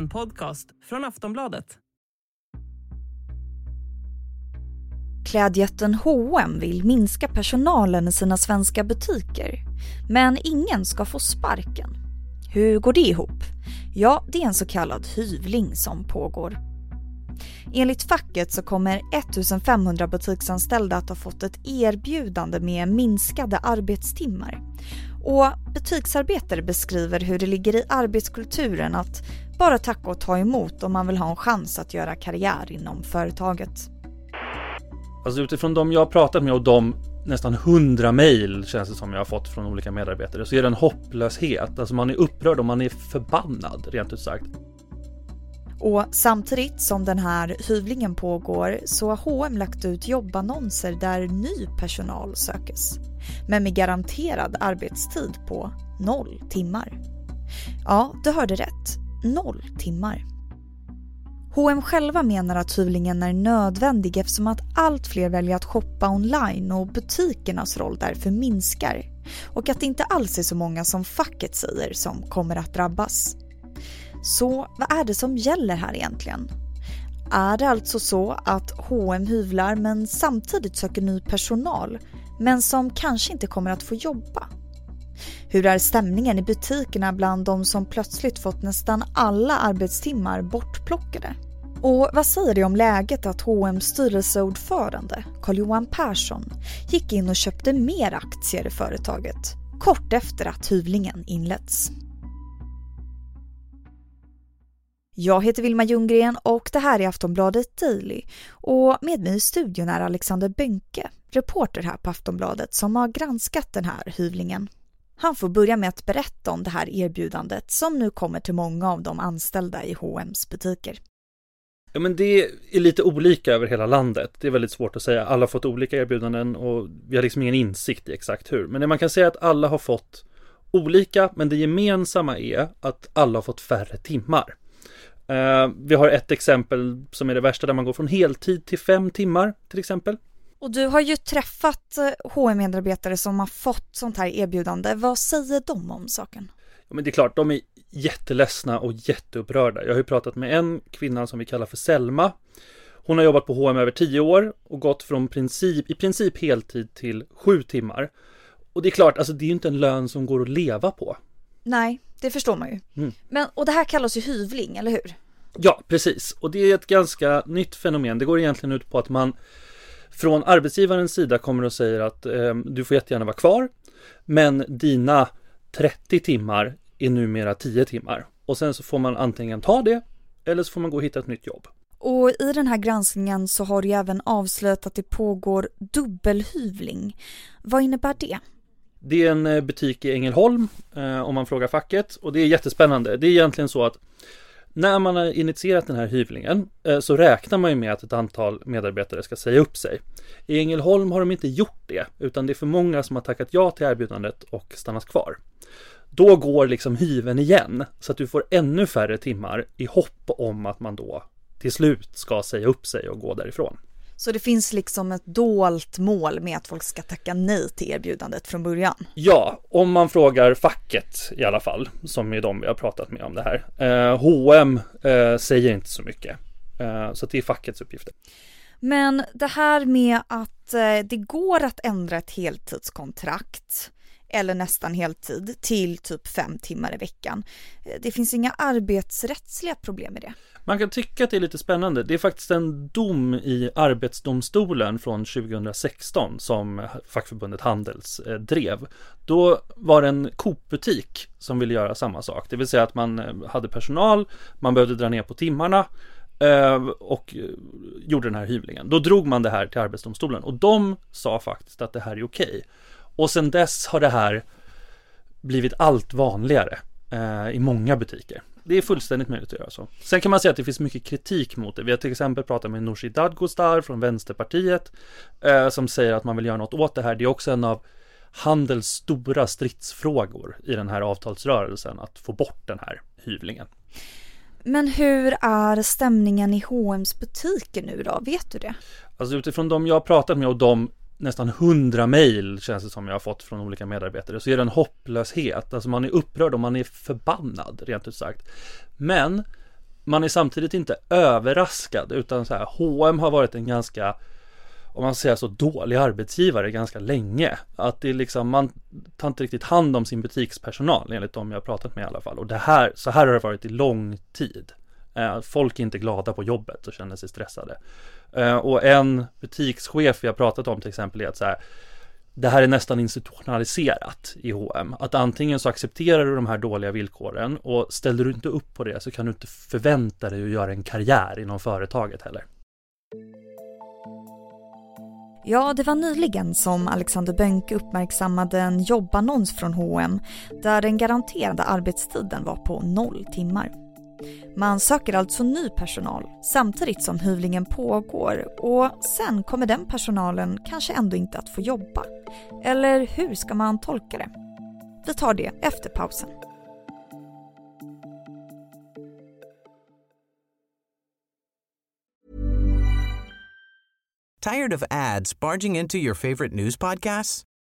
En podcast från Aftonbladet. Klädjätten H&M vill minska personalen i sina svenska butiker. Men ingen ska få sparken. Hur går det ihop? Ja, det är en så kallad hyvling som pågår. Enligt facket så kommer 1500 butiksanställda att ha fått ett erbjudande med minskade arbetstimmar. Och butiksarbetare beskriver hur det ligger i arbetskulturen att bara tacka och ta emot om man vill ha en chans att göra karriär inom företaget. Alltså utifrån de jag har pratat med och de nästan hundra mejl känns det som jag har fått från olika medarbetare så är det en hopplöshet. Alltså man är upprörd och man är förbannad rent ut sagt. Och samtidigt som den här hyvlingen pågår så har H&M lagt ut jobbannonser där ny personal sökes. Men med garanterad arbetstid på noll timmar. Ja, du hörde rätt. Noll timmar. H&M själva menar att hyvlingen är nödvändig eftersom att allt fler väljer att shoppa online och butikernas roll därför minskar. Och att det inte alls är så många som facket säger som kommer att drabbas. Så vad är det som gäller här egentligen? Är det alltså så att H&M hyvlar men samtidigt söker ny personal men som kanske inte kommer att få jobba? Hur är stämningen i butikerna bland de som plötsligt fått nästan alla arbetstimmar bortplockade? Och vad säger det om läget att H&M's styrelseordförande Carl-Johan Persson gick in och köpte mer aktier i företaget kort efter att hyvlingen inletts? Jag heter Vilma Ljunggren och det här är Aftonbladet Daily och med mig i studion är Alexander Bönke, reporter här på Aftonbladet som har granskat den här hyvlingen. Han får börja med att berätta om det här erbjudandet som nu kommer till många av de anställda i H&M's butiker. Ja, men det är lite olika över hela landet. Det är väldigt svårt att säga. Alla har fått olika erbjudanden och vi har liksom ingen insikt i exakt hur. Men det man kan säga är att alla har fått olika, men det gemensamma är att alla har fått färre timmar. Uh, vi har ett exempel som är det värsta där man går från heltid till fem timmar till exempel. Och du har ju träffat hm medarbetare som har fått sånt här erbjudande. Vad säger de om saken? Ja, men det är klart, de är jätteledsna och jätteupprörda. Jag har ju pratat med en kvinna som vi kallar för Selma. Hon har jobbat på H&M över tio år och gått från princip, i princip heltid till sju timmar. Och det är klart, alltså det är ju inte en lön som går att leva på. Nej, det förstår man ju. Mm. Men, och det här kallas ju hyvling, eller hur? Ja, precis. Och det är ett ganska nytt fenomen. Det går egentligen ut på att man från arbetsgivarens sida kommer och säger att eh, du får jättegärna vara kvar, men dina 30 timmar är numera 10 timmar. Och sen så får man antingen ta det eller så får man gå och hitta ett nytt jobb. Och i den här granskningen så har du även avslöjat att det pågår dubbelhyvling. Vad innebär det? Det är en eh, butik i Ängelholm eh, om man frågar facket och det är jättespännande. Det är egentligen så att när man har initierat den här hyvlingen eh, så räknar man ju med att ett antal medarbetare ska säga upp sig. I Ängelholm har de inte gjort det, utan det är för många som har tackat ja till erbjudandet och stannat kvar. Då går liksom hyven igen, så att du får ännu färre timmar i hopp om att man då till slut ska säga upp sig och gå därifrån. Så det finns liksom ett dolt mål med att folk ska tacka nej till erbjudandet från början? Ja, om man frågar facket i alla fall, som är de vi har pratat med om det här. Eh, H&M eh, säger inte så mycket, eh, så det är fackets uppgifter. Men det här med att eh, det går att ändra ett heltidskontrakt eller nästan heltid till typ fem timmar i veckan. Eh, det finns inga arbetsrättsliga problem med det. Man kan tycka att det är lite spännande. Det är faktiskt en dom i Arbetsdomstolen från 2016 som fackförbundet Handels eh, drev. Då var det en Coop-butik som ville göra samma sak, det vill säga att man eh, hade personal, man behövde dra ner på timmarna och gjorde den här hyvlingen. Då drog man det här till Arbetsdomstolen och de sa faktiskt att det här är okej. Och sen dess har det här blivit allt vanligare eh, i många butiker. Det är fullständigt möjligt att göra så. Sen kan man säga att det finns mycket kritik mot det. Vi har till exempel pratat med Nooshi Dadgostar från Vänsterpartiet eh, som säger att man vill göra något åt det här. Det är också en av Handels stora stridsfrågor i den här avtalsrörelsen att få bort den här hyvlingen. Men hur är stämningen i H&M's butiker nu då? Vet du det? Alltså utifrån de jag har pratat med och de nästan hundra mejl känns det som jag har fått från olika medarbetare så är det en hopplöshet. Alltså man är upprörd och man är förbannad rent ut sagt. Men man är samtidigt inte överraskad utan så här, H&M har varit en ganska om man säger så, dålig arbetsgivare ganska länge. Att det är liksom, man tar inte riktigt hand om sin butikspersonal enligt de jag pratat med i alla fall. Och det här, så här har det varit i lång tid. Eh, folk är inte glada på jobbet och känner sig stressade. Eh, och en butikschef vi har pratat om till exempel är att så här, det här är nästan institutionaliserat i H&M. Att antingen så accepterar du de här dåliga villkoren och ställer du inte upp på det så kan du inte förvänta dig att göra en karriär inom företaget heller. Ja, det var nyligen som Alexander Bönke uppmärksammade en jobbannons från H&M där den garanterade arbetstiden var på noll timmar. Man söker alltså ny personal samtidigt som hyvlingen pågår och sen kommer den personalen kanske ändå inte att få jobba. Eller hur ska man tolka det? Vi tar det efter pausen. Tired of ads barging into your favorite news podcasts?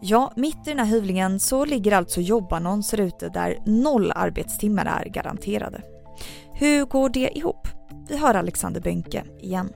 Ja, mitt i den här hyvlingen så ligger alltså jobbannonser ute där noll arbetstimmar är garanterade. Hur går det ihop? Vi hör Alexander Bönke igen.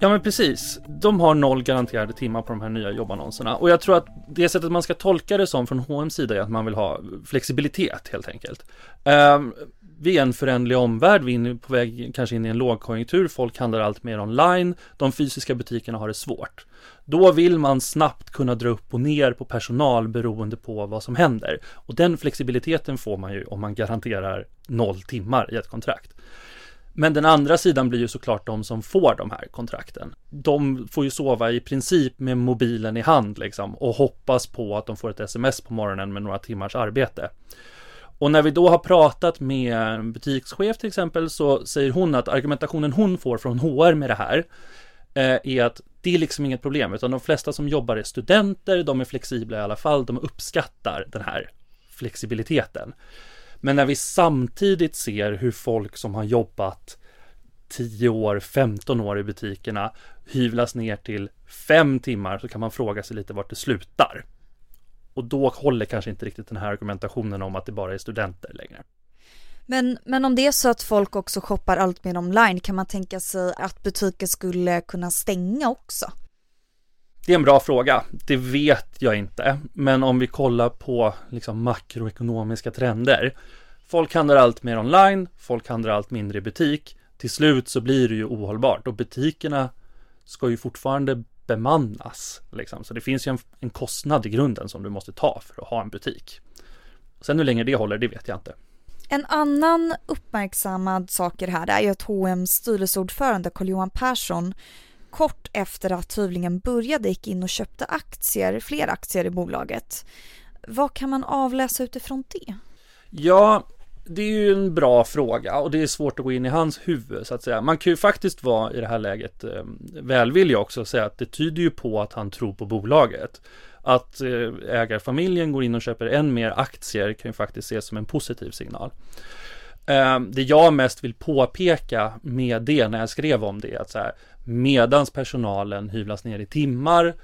Ja men precis, de har noll garanterade timmar på de här nya jobbannonserna och jag tror att det sättet man ska tolka det som från H&M sida är att man vill ha flexibilitet helt enkelt. Ehm, vi är en föränderlig omvärld, vi är på väg kanske in i en lågkonjunktur, folk handlar allt mer online, de fysiska butikerna har det svårt. Då vill man snabbt kunna dra upp och ner på personal beroende på vad som händer. Och den flexibiliteten får man ju om man garanterar noll timmar i ett kontrakt. Men den andra sidan blir ju såklart de som får de här kontrakten. De får ju sova i princip med mobilen i hand liksom och hoppas på att de får ett sms på morgonen med några timmars arbete. Och när vi då har pratat med en butikschef till exempel så säger hon att argumentationen hon får från HR med det här eh, är att det är liksom inget problem, utan de flesta som jobbar är studenter, de är flexibla i alla fall, de uppskattar den här flexibiliteten. Men när vi samtidigt ser hur folk som har jobbat 10 år, 15 år i butikerna hyvlas ner till 5 timmar så kan man fråga sig lite vart det slutar. Och då håller kanske inte riktigt den här argumentationen om att det bara är studenter längre. Men, men om det är så att folk också shoppar allt mer online, kan man tänka sig att butiker skulle kunna stänga också? Det är en bra fråga. Det vet jag inte. Men om vi kollar på liksom makroekonomiska trender. Folk handlar allt mer online, folk handlar allt mindre i butik. Till slut så blir det ju ohållbart och butikerna ska ju fortfarande bemannas. Liksom. Så det finns ju en, en kostnad i grunden som du måste ta för att ha en butik. Sen hur länge det håller, det vet jag inte. En annan uppmärksammad sak i det här är ju att H&M's styrelseordförande Carl-Johan Persson kort efter att hyvlingen började gick in och köpte aktier, fler aktier i bolaget. Vad kan man avläsa utifrån det? Ja, det är ju en bra fråga och det är svårt att gå in i hans huvud så att säga. Man kan ju faktiskt vara i det här läget eh, välvillig också och säga att det tyder ju på att han tror på bolaget. Att eh, ägarfamiljen går in och köper än mer aktier kan ju faktiskt ses som en positiv signal. Eh, det jag mest vill påpeka med det när jag skrev om det är att så här, medans personalen hyvlas ner i timmar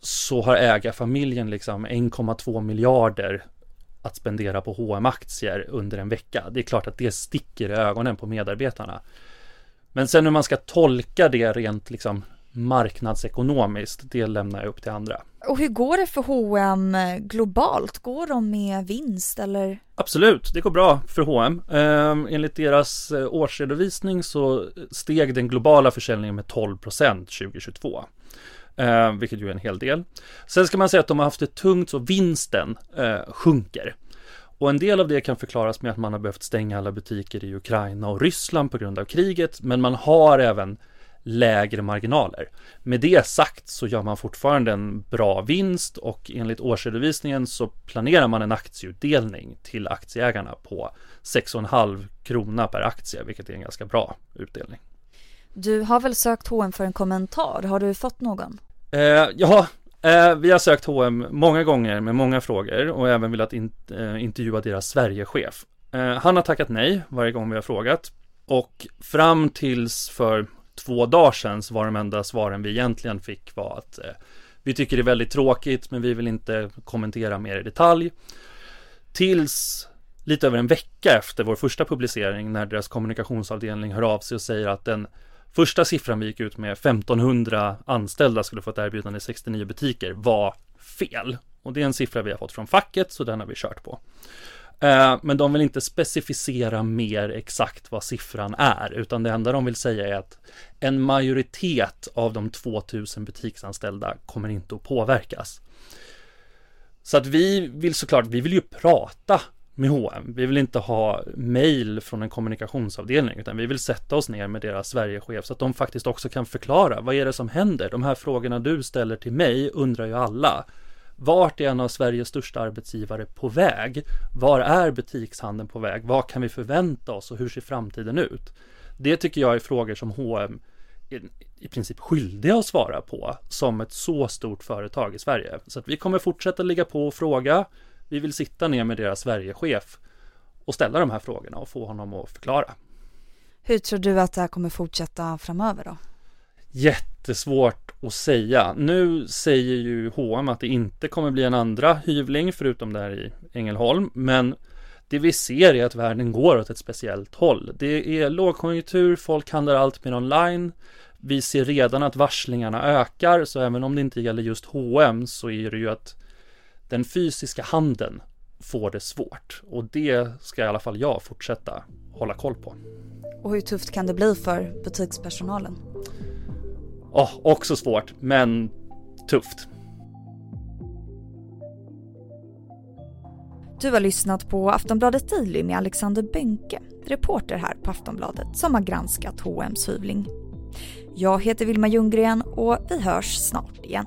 så har ägarfamiljen liksom 1,2 miljarder att spendera på hm aktier under en vecka. Det är klart att det sticker i ögonen på medarbetarna. Men sen hur man ska tolka det rent liksom marknadsekonomiskt, det lämnar jag upp till andra. Och hur går det för H&M globalt? Går de med vinst eller? Absolut, det går bra för H&M. Enligt deras eh, årsredovisning så steg den globala försäljningen med 12% 2022. Eh, vilket ju är en hel del. Sen ska man säga att de har haft det tungt så vinsten eh, sjunker. Och en del av det kan förklaras med att man har behövt stänga alla butiker i Ukraina och Ryssland på grund av kriget, men man har även lägre marginaler. Med det sagt så gör man fortfarande en bra vinst och enligt årsredovisningen så planerar man en aktieutdelning till aktieägarna på 6,5 krona per aktie, vilket är en ganska bra utdelning. Du har väl sökt H&M för en kommentar, har du fått någon? Eh, ja, eh, vi har sökt H&M många gånger med många frågor och även velat in, eh, intervjua deras Sverigechef. Eh, han har tackat nej varje gång vi har frågat och fram tills för två dagar sedan så var de enda svaren vi egentligen fick var att eh, vi tycker det är väldigt tråkigt men vi vill inte kommentera mer i detalj. Tills lite över en vecka efter vår första publicering när deras kommunikationsavdelning hör av sig och säger att den första siffran vi gick ut med 1500 anställda skulle få ett erbjudande i 69 butiker var fel. Och det är en siffra vi har fått från facket så den har vi kört på. Eh, men de vill inte specificera mer exakt vad siffran är, utan det enda de vill säga är att en majoritet av de 2000 butiksanställda kommer inte att påverkas. Så att vi vill såklart, vi vill ju prata med H&M. Vi vill inte ha mail från en kommunikationsavdelning, utan vi vill sätta oss ner med deras Sverigechef så att de faktiskt också kan förklara vad är det som händer? De här frågorna du ställer till mig undrar ju alla. Vart är en av Sveriges största arbetsgivare på väg? Var är butikshandeln på väg? Vad kan vi förvänta oss och hur ser framtiden ut? Det tycker jag är frågor som H&M i princip skyldiga att svara på som ett så stort företag i Sverige. Så att vi kommer fortsätta ligga på och fråga. Vi vill sitta ner med deras Sverigechef och ställa de här frågorna och få honom att förklara. Hur tror du att det här kommer fortsätta framöver då? Jättesvårt att säga. Nu säger ju H&M att det inte kommer bli en andra hyvling förutom där i Ängelholm, men det vi ser är att världen går åt ett speciellt håll. Det är lågkonjunktur, folk handlar allt mer online. Vi ser redan att varslingarna ökar, så även om det inte gäller just H&M så är det ju att den fysiska handeln får det svårt och det ska i alla fall jag fortsätta hålla koll på. Och hur tufft kan det bli för butikspersonalen? Oh, också svårt, men tufft. Du har lyssnat på Aftonbladet Daily med Alexander Bönke, reporter här på Aftonbladet som har granskat H&M's hyvling. Jag heter Vilma Ljunggren och vi hörs snart igen.